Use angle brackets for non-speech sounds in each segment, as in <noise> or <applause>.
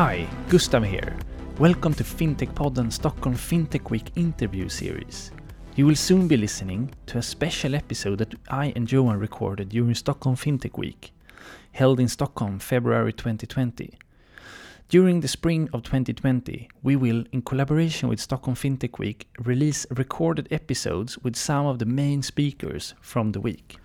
Hi, Gustav here. Welcome to Fintech Podden Stockholm Fintech Week interview series. You will soon be listening to a special episode that I and Johan recorded during Stockholm Fintech Week, held in Stockholm February 2020. During the spring of 2020, we will, in collaboration with Stockholm Fintech Week, release recorded episodes with some of the main speakers from the week.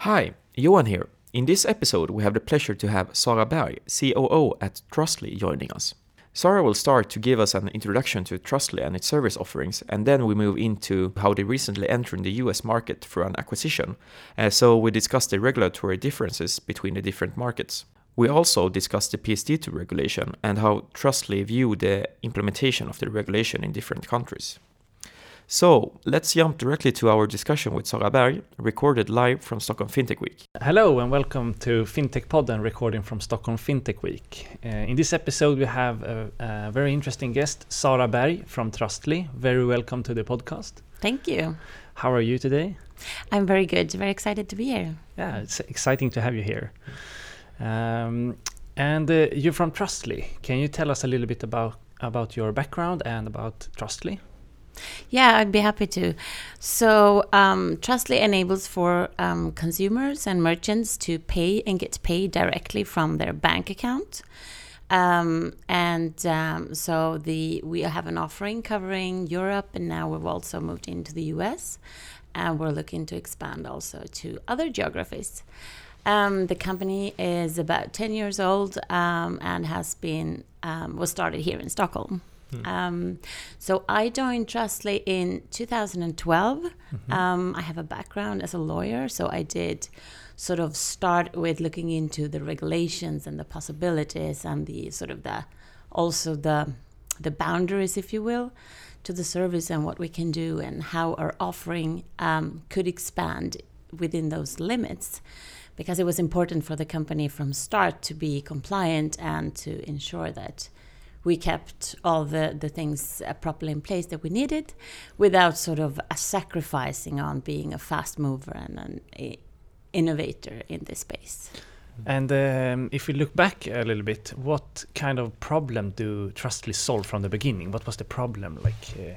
Hi, Johan here. In this episode, we have the pleasure to have Sara Berg, COO at Trustly, joining us. Sara will start to give us an introduction to Trustly and its service offerings, and then we move into how they recently entered the US market through an acquisition. Uh, so we discuss the regulatory differences between the different markets. We also discuss the PSD2 regulation and how Trustly view the implementation of the regulation in different countries. So let's jump directly to our discussion with Sara Berg, recorded live from Stockholm Fintech Week. Hello and welcome to Fintech Podden recording from Stockholm Fintech Week. Uh, in this episode, we have a, a, very interesting guest, Sara Berg from Trustly. Very welcome to the podcast. Thank you. How are you today? I'm very good. Very excited to be here. Yeah, it's exciting to have you here. Um, and uh, you're from Trustly. Can you tell us a little bit about about your background and about Trustly? Yeah, I'd be happy to. So, um, Trustly enables for um, consumers and merchants to pay and get paid directly from their bank account. Um, and um, so the we have an offering covering Europe, and now we've also moved into the US, and we're looking to expand also to other geographies. Um, the company is about 10 years old um, and has been um, was started here in Stockholm. Hmm. Um, so I joined Trustly in 2012. Mm-hmm. Um, I have a background as a lawyer, so I did sort of start with looking into the regulations and the possibilities and the sort of the also the the boundaries, if you will, to the service and what we can do and how our offering um, could expand within those limits because it was important for the company from start to be compliant and to ensure that we kept all the, the things uh, properly in place that we needed without sort of sacrificing on being a fast mover and an innovator in this space. And um, if we look back a little bit, what kind of problem do Trustly solve from the beginning? What was the problem like? Uh...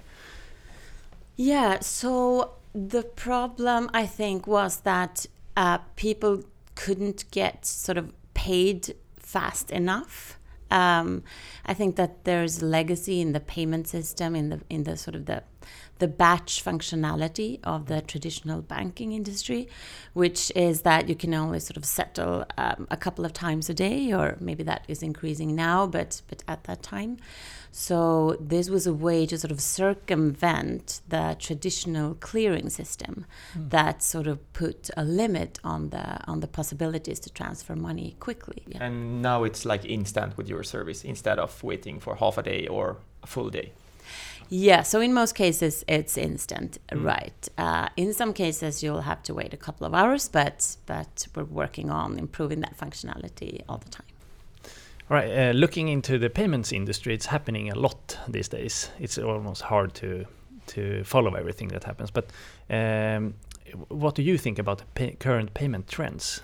Yeah, so the problem I think was that uh, people couldn't get sort of paid fast enough. Um, I think that there's legacy in the payment system, in the in the sort of the the batch functionality of the traditional banking industry, which is that you can only sort of settle um, a couple of times a day, or maybe that is increasing now, but but at that time. So this was a way to sort of circumvent the traditional clearing system mm. that sort of put a limit on the on the possibilities to transfer money quickly. Yeah. And now it's like instant with your service instead of waiting for half a day or a full day. Yeah, so in most cases it's instant, mm. right? Uh, in some cases you'll have to wait a couple of hours, but but we're working on improving that functionality all the time. All right, uh, looking into the payments industry, it's happening a lot these days. It's almost hard to to follow everything that happens. But um, what do you think about pay current payment trends?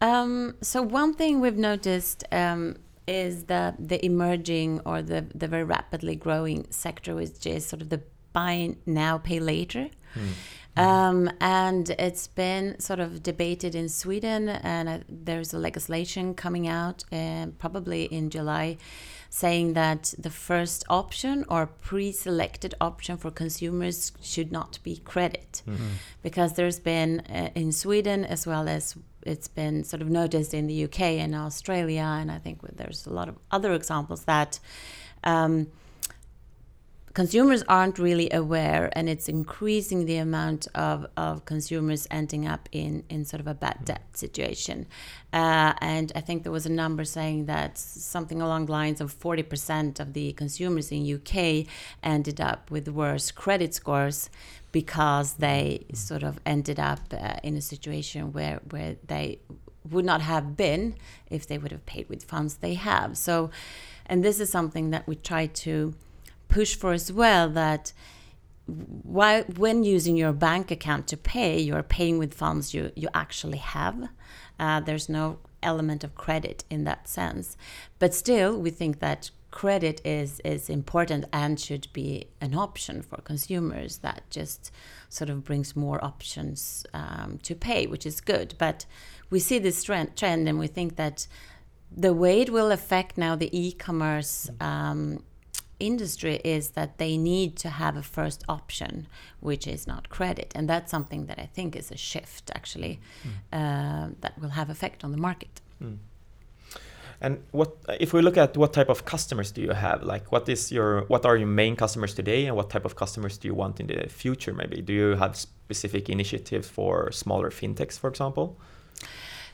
Um, so one thing we've noticed um, is the the emerging or the the very rapidly growing sector, which is sort of the buy now, pay later. Mm. Um, and it's been sort of debated in Sweden, and uh, there's a legislation coming out uh, probably in July saying that the first option or pre selected option for consumers should not be credit. Mm -hmm. Because there's been uh, in Sweden as well as it's been sort of noticed in the UK and Australia, and I think there's a lot of other examples that. Um, consumers aren't really aware and it's increasing the amount of, of consumers ending up in, in sort of a bad debt situation. Uh, and I think there was a number saying that something along the lines of 40% of the consumers in UK ended up with worse credit scores because they sort of ended up uh, in a situation where, where they would not have been if they would have paid with funds they have. So, and this is something that we try to push for as well that while, when using your bank account to pay, you're paying with funds you, you actually have. Uh, there's no element of credit in that sense. But still, we think that credit is is important and should be an option for consumers. That just sort of brings more options um, to pay, which is good. But we see this trend, trend, and we think that the way it will affect now the e-commerce um, industry is that they need to have a first option, which is not credit, and that's something that I think is a shift actually mm. uh, that will have effect on the market. Mm. And what if we look at what type of customers do you have? Like, what is your what are your main customers today, and what type of customers do you want in the future? Maybe do you have specific initiatives for smaller fintechs, for example?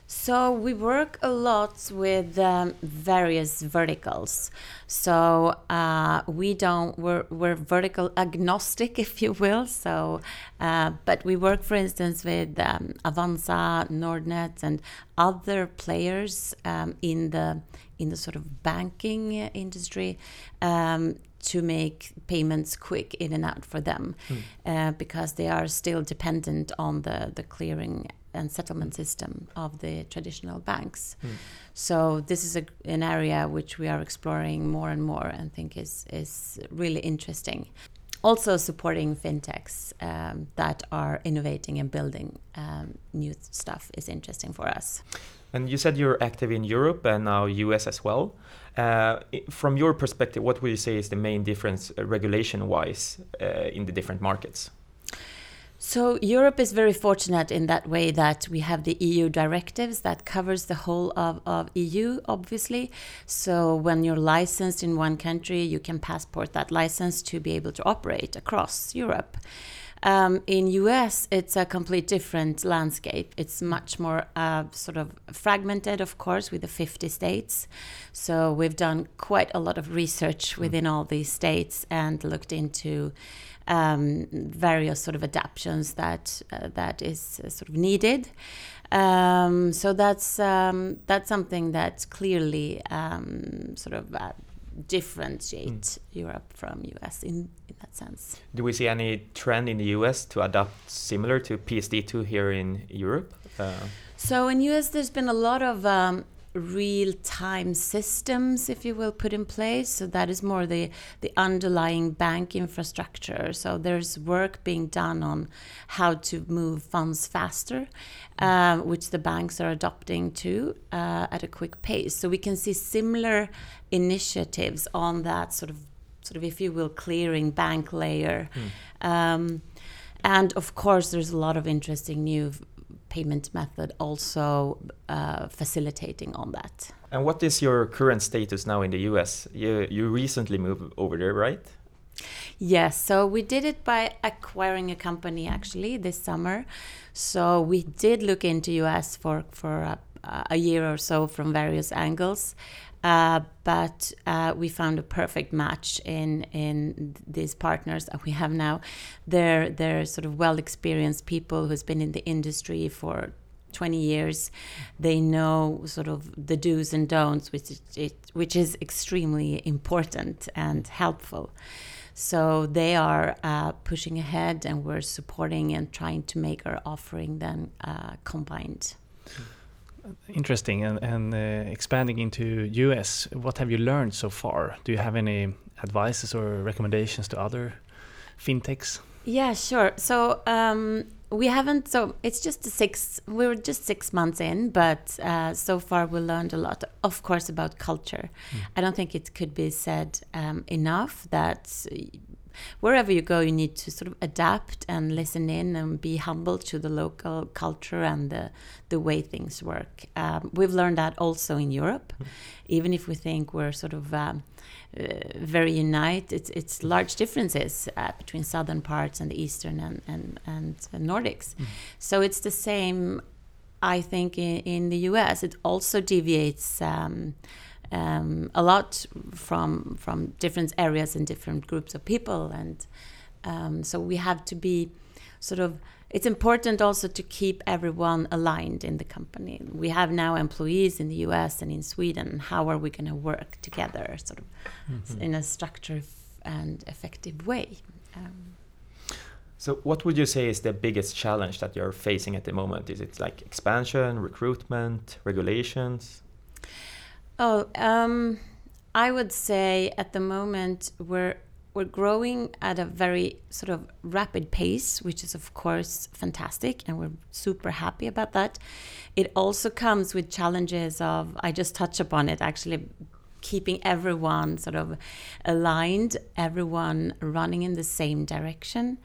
So we work a lot with um, various verticals. So uh, we don't we're, we're vertical agnostic, <laughs> if you will. So, uh, but we work, for instance, with um, Avanza, Nordnet, and other players um, in the in the sort of banking industry um, to make payments quick in and out for them mm. uh, because they are still dependent on the, the clearing and settlement system of the traditional banks. Mm. So this is a, an area which we are exploring more and more and think is is really interesting. Also supporting fintechs um, that are innovating and building um, new stuff is interesting for us. And you said you're active in Europe and now US as well. Uh, from your perspective, what would you say is the main difference uh, regulation-wise uh, in the different markets? So Europe is very fortunate in that way that we have the EU directives that covers the whole of, of EU, obviously. So when you're licensed in one country, you can passport that license to be able to operate across Europe. Um, in US, it's a complete different landscape. It's much more uh, sort of fragmented, of course, with the 50 states. So we've done quite a lot of research hmm. within all these states and looked into um, various sort of adaptations that uh, that is uh, sort of needed. Um, so that's um, that's something that clearly um, sort of uh, differentiate mm. Europe from US in, in that sense. Do we see any trend in the US to adopt similar to PSD2 here in Europe? Uh, so in US, there's been a lot of um, real time systems, if you will, put in place. So that is more the, the underlying bank infrastructure. So there's work being done on how to move funds faster, um, which the banks are adopting to uh, at a quick pace. So we can see similar initiatives on that sort of, sort of, if you will, clearing bank layer. Mm. Um, and of course, there's a lot of interesting new payment method also uh, facilitating on that. And what is your current status now in the US? You, you recently moved over there, right? Yes, so we did it by acquiring a company actually this summer. So we did look into US for for a, a year or so from various angles, uh, but uh, we found a perfect match in in these partners that we have now. They're they're sort of well experienced people who's been in the industry for 20 years. They know sort of the do's and don'ts, which is, which is extremely important and helpful. So they are uh, pushing ahead, and we're supporting and trying to make our offering then uh, combined. Interesting. And, and uh, expanding into US, what have you learned so far? Do you have any advices or recommendations to other fintechs? Yeah, sure. So um, we haven't. So it's just six. We were just six months in, but uh, so far we learned a lot. Of course, about culture. Mm. I don't think it could be said um, enough that wherever you go, you need to sort of adapt and listen in and be humble to the local culture and the, the way things work. Um, we've learned that also in Europe, mm. even if we think we're sort of um, uh, very united. It's, it's large differences uh, between southern parts and the eastern and, and, and Nordics. Mm. So it's the same, I think, in, in the US. It also deviates. Um, um, a lot from from different areas and different groups of people, and um, so we have to be sort of. It's important also to keep everyone aligned in the company. We have now employees in the U.S. and in Sweden. How are we going to work together, sort of, mm -hmm. in a structured and effective way? Um, So, what would you say is the biggest challenge that you're facing at the moment? Is it like expansion, recruitment, regulations? Oh, um, I would say at the moment we're we're growing at a very sort of rapid pace, which is of course fantastic, and we're super happy about that. It also comes with challenges of I just touch upon it actually keeping everyone sort of aligned, everyone running in the same direction.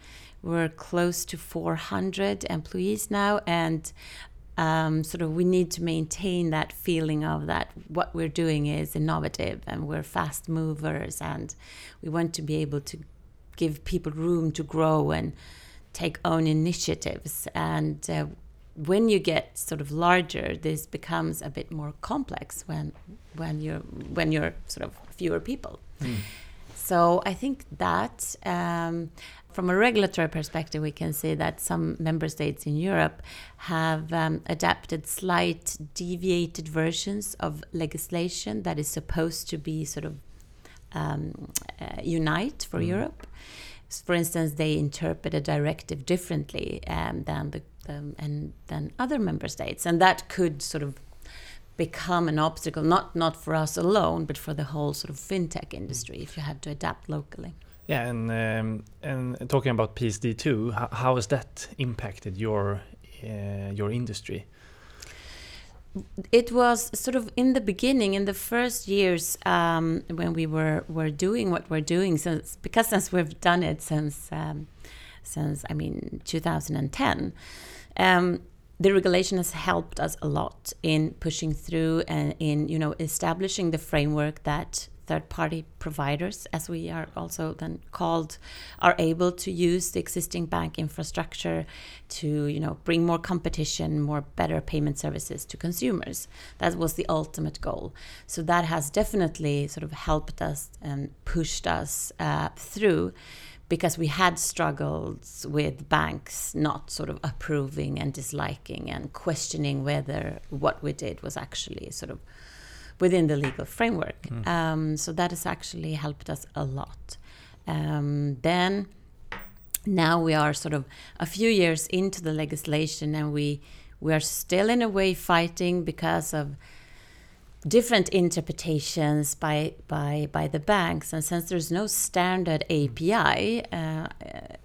We're close to 400 employees now, and um, sort of we need to maintain that feeling of that what we're doing is innovative and we're fast movers and we want to be able to give people room to grow and take own initiatives and uh, when you get sort of larger this becomes a bit more complex when when you're when you're sort of fewer people mm. So i think that um, from a regulatory perspective, we can see that some member states in Europe have um, adapted slight deviated versions of legislation that is supposed to be sort of um, uh, unite for mm. Europe. For instance, they interpret a directive differently um, than the um, and than other member states, and that could sort of become an obstacle not not for us alone, but for the whole sort of fintech industry if you have to adapt locally. Yeah, and um, and talking about PSD two, how, how has that impacted your uh, your industry? It was sort of in the beginning, in the first years um, when we were were doing what we're doing, since because since we've done it since um, since I mean 2010. Um, the regulation has helped us a lot in pushing through and in you know establishing the framework that third party providers, as we are also then called, are able to use the existing bank infrastructure to you know bring more competition, more better payment services to consumers. That was the ultimate goal. So that has definitely sort of helped us and pushed us uh, through because we had struggles with banks not sort of approving and disliking and questioning whether what we did was actually sort of within the legal framework. Mm. Um, so that has actually helped us a lot. Um, then now we are sort of a few years into the legislation and we we are still in a way fighting because of different interpretations by by by the banks and since there's no standard API uh,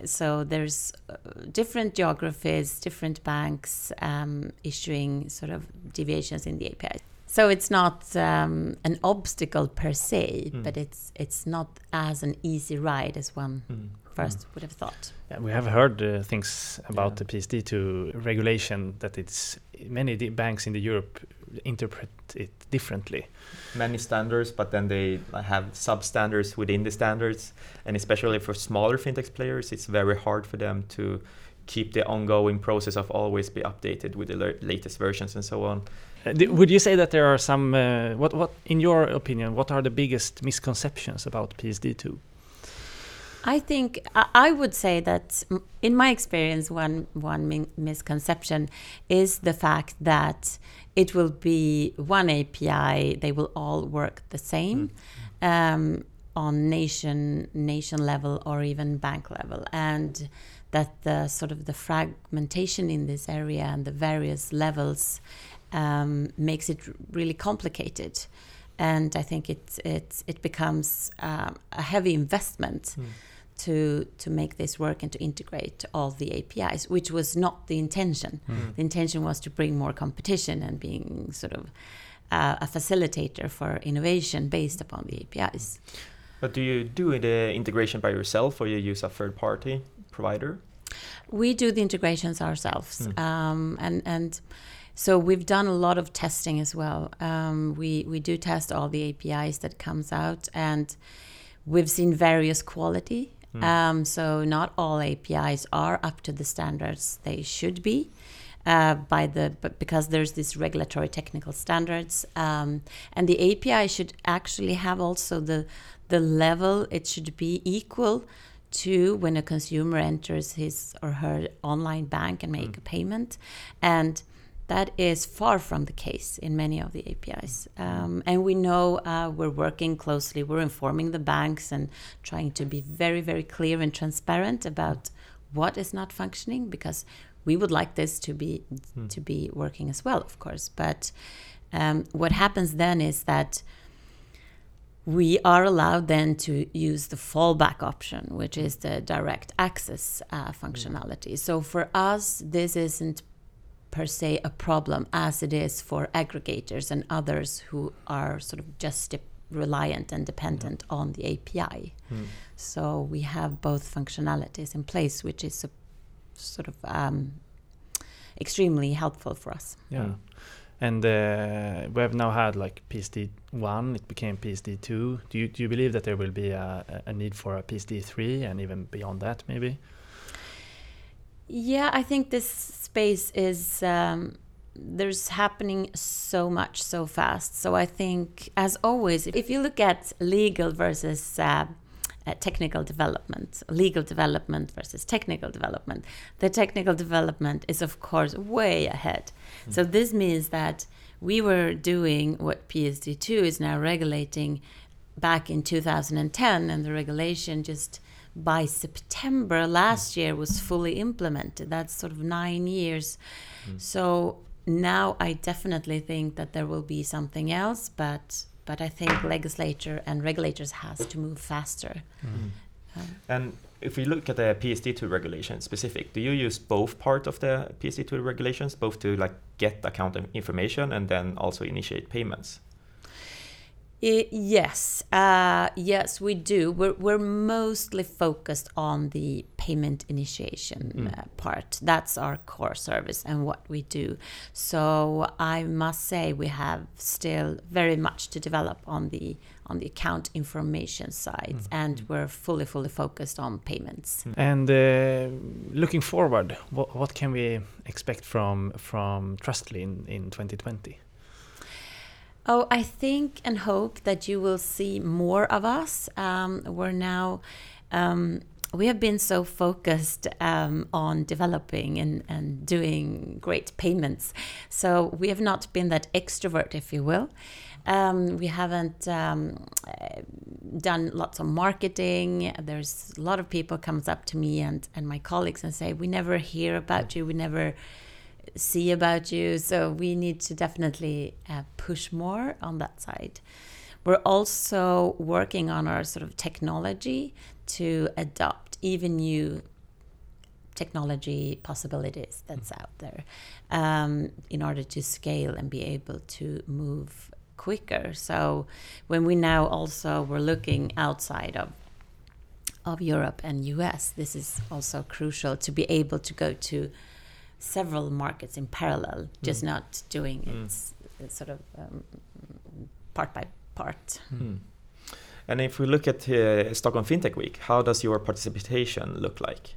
so there's uh, different geographies different banks um, issuing sort of deviations in the API so it's not um, an obstacle per se, mm. but it's it's not as an easy ride as one mm. first mm. would have thought. Yeah, we have heard uh, things about yeah. the PSD2 regulation that it's many banks in the Europe interpret it differently. Many standards, but then they have sub-standards within the standards, and especially for smaller fintech players, it's very hard for them to keep the ongoing process of always be updated with the latest versions and so on. Uh, would you say that there are some uh, what what in your opinion what are the biggest misconceptions about PSD2? I think I would say that in my experience one one misconception is the fact that it will be one API they will all work the same mm. um, on nation nation level or even bank level and that the sort of the fragmentation in this area and the various levels um, makes it really complicated. And I think it, it, it becomes um, a heavy investment mm. to, to make this work and to integrate all the APIs, which was not the intention. Mm. The intention was to bring more competition and being sort of uh, a facilitator for innovation based upon the APIs. But do you do the integration by yourself or you use a third party provider? We do the integrations ourselves. Mm. Um, and, and so we've done a lot of testing as well. Um, we we do test all the APIs that comes out, and we've seen various quality. Mm. Um, so not all APIs are up to the standards they should be. Uh, by the but because there's this regulatory technical standards um, and the API should actually have also the the level it should be equal to when a consumer enters his or her online bank and make mm. a payment and that is far from the case in many of the APIs. Um, and we know uh, we're working closely, we're informing the banks and trying to be very, very clear and transparent about what is not functioning because we would like this to be Hmm. to be working as well, of course. But um, what happens then is that we are allowed then to use the fallback option, which is the direct access uh, functionality. So for us, this isn't per se a problem as it is for aggregators and others who are sort of just reliant and dependent on the API. Hmm. So we have both functionalities in place, which is a, sort of um, extremely helpful for us. Yeah. And uh, we have now had like PSD one, it became PSD two. Do you do you believe that there will be a, a need for a PSD three and even beyond that maybe? Yeah, I think this space is um, there's happening so much so fast. So I think, as always, if you look at legal versus uh, uh, technical development, legal development versus technical development, the technical development is of course way ahead. So this means that we were doing what PSD2 is now regulating back in 2010, and the regulation just by September last year was fully implemented. That's sort of nine years. So now I definitely think that there will be something else, but but I think legislature and regulators has to move faster. Um, And if we look at the PSD2 regulation specific, do you use both part of the PSD2 regulations, both to like get account information and then also initiate payments? I- yes, uh, yes, we do. We're, we're mostly focused on the payment initiation Mm. uh, part. That's our core service and what we do. So I must say we have still very much to develop on the on the account information side, and we're fully fully focused on payments. And uh, looking forward, what, what can we expect from from Trustly in, in 2020? Oh, I think and hope that you will see more of us. Um, we're now, um, we have been so focused um, on developing and, and doing great payments. So we have not been that extrovert, if you will. Um, we haven't um, uh, done lots of marketing. There's a lot of people comes up to me and, and my colleagues and say, we never hear about you. We never see about you. So we need to definitely uh, push more on that side. We're also working on our sort of technology to adopt even new technology possibilities that's out there um, in order to scale and be able to move quicker. So when we now also we're looking outside of of Europe and US, this is also crucial to be able to go to several markets in parallel, just not doing it s- sort of um, part by part. Hmm. And if we look at uh, Stockholm FinTech Week, how does your participation look like?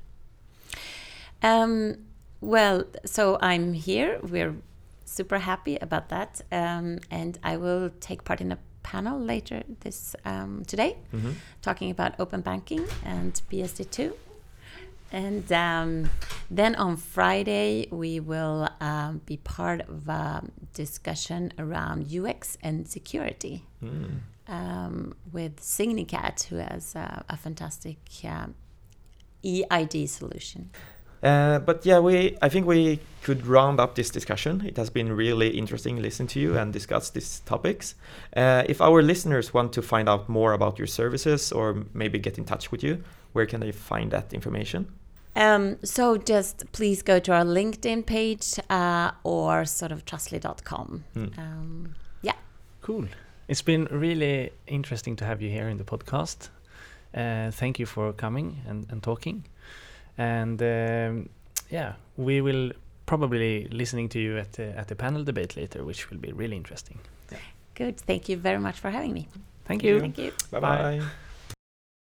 Um, well, so I'm here. We're super happy about that, um, and I will take part in a panel later this um, today, Mhm. talking about open banking and PSD2. And um, then on Friday, we will um, be part of a discussion around UX and security Mm. um, with Signicat, who has uh, a fantastic um, EID solution. Uh, but yeah, we I think we could round up this discussion. It has been really interesting listening to you and discuss these topics. Uh, if our listeners want to find out more about your services or maybe get in touch with you, where can they find that information? Um, so just please go to our LinkedIn page uh, or sort of trustly.com. Hmm. Um, yeah. Cool. It's been really interesting to have you here in the podcast. Uh, thank you for coming and, and talking. And um, yeah, we will probably listening to you at the, at the panel debate later, which will be really interesting. good. Thank you very much for having me. Thank you. Thank you. Bye Bye. bye.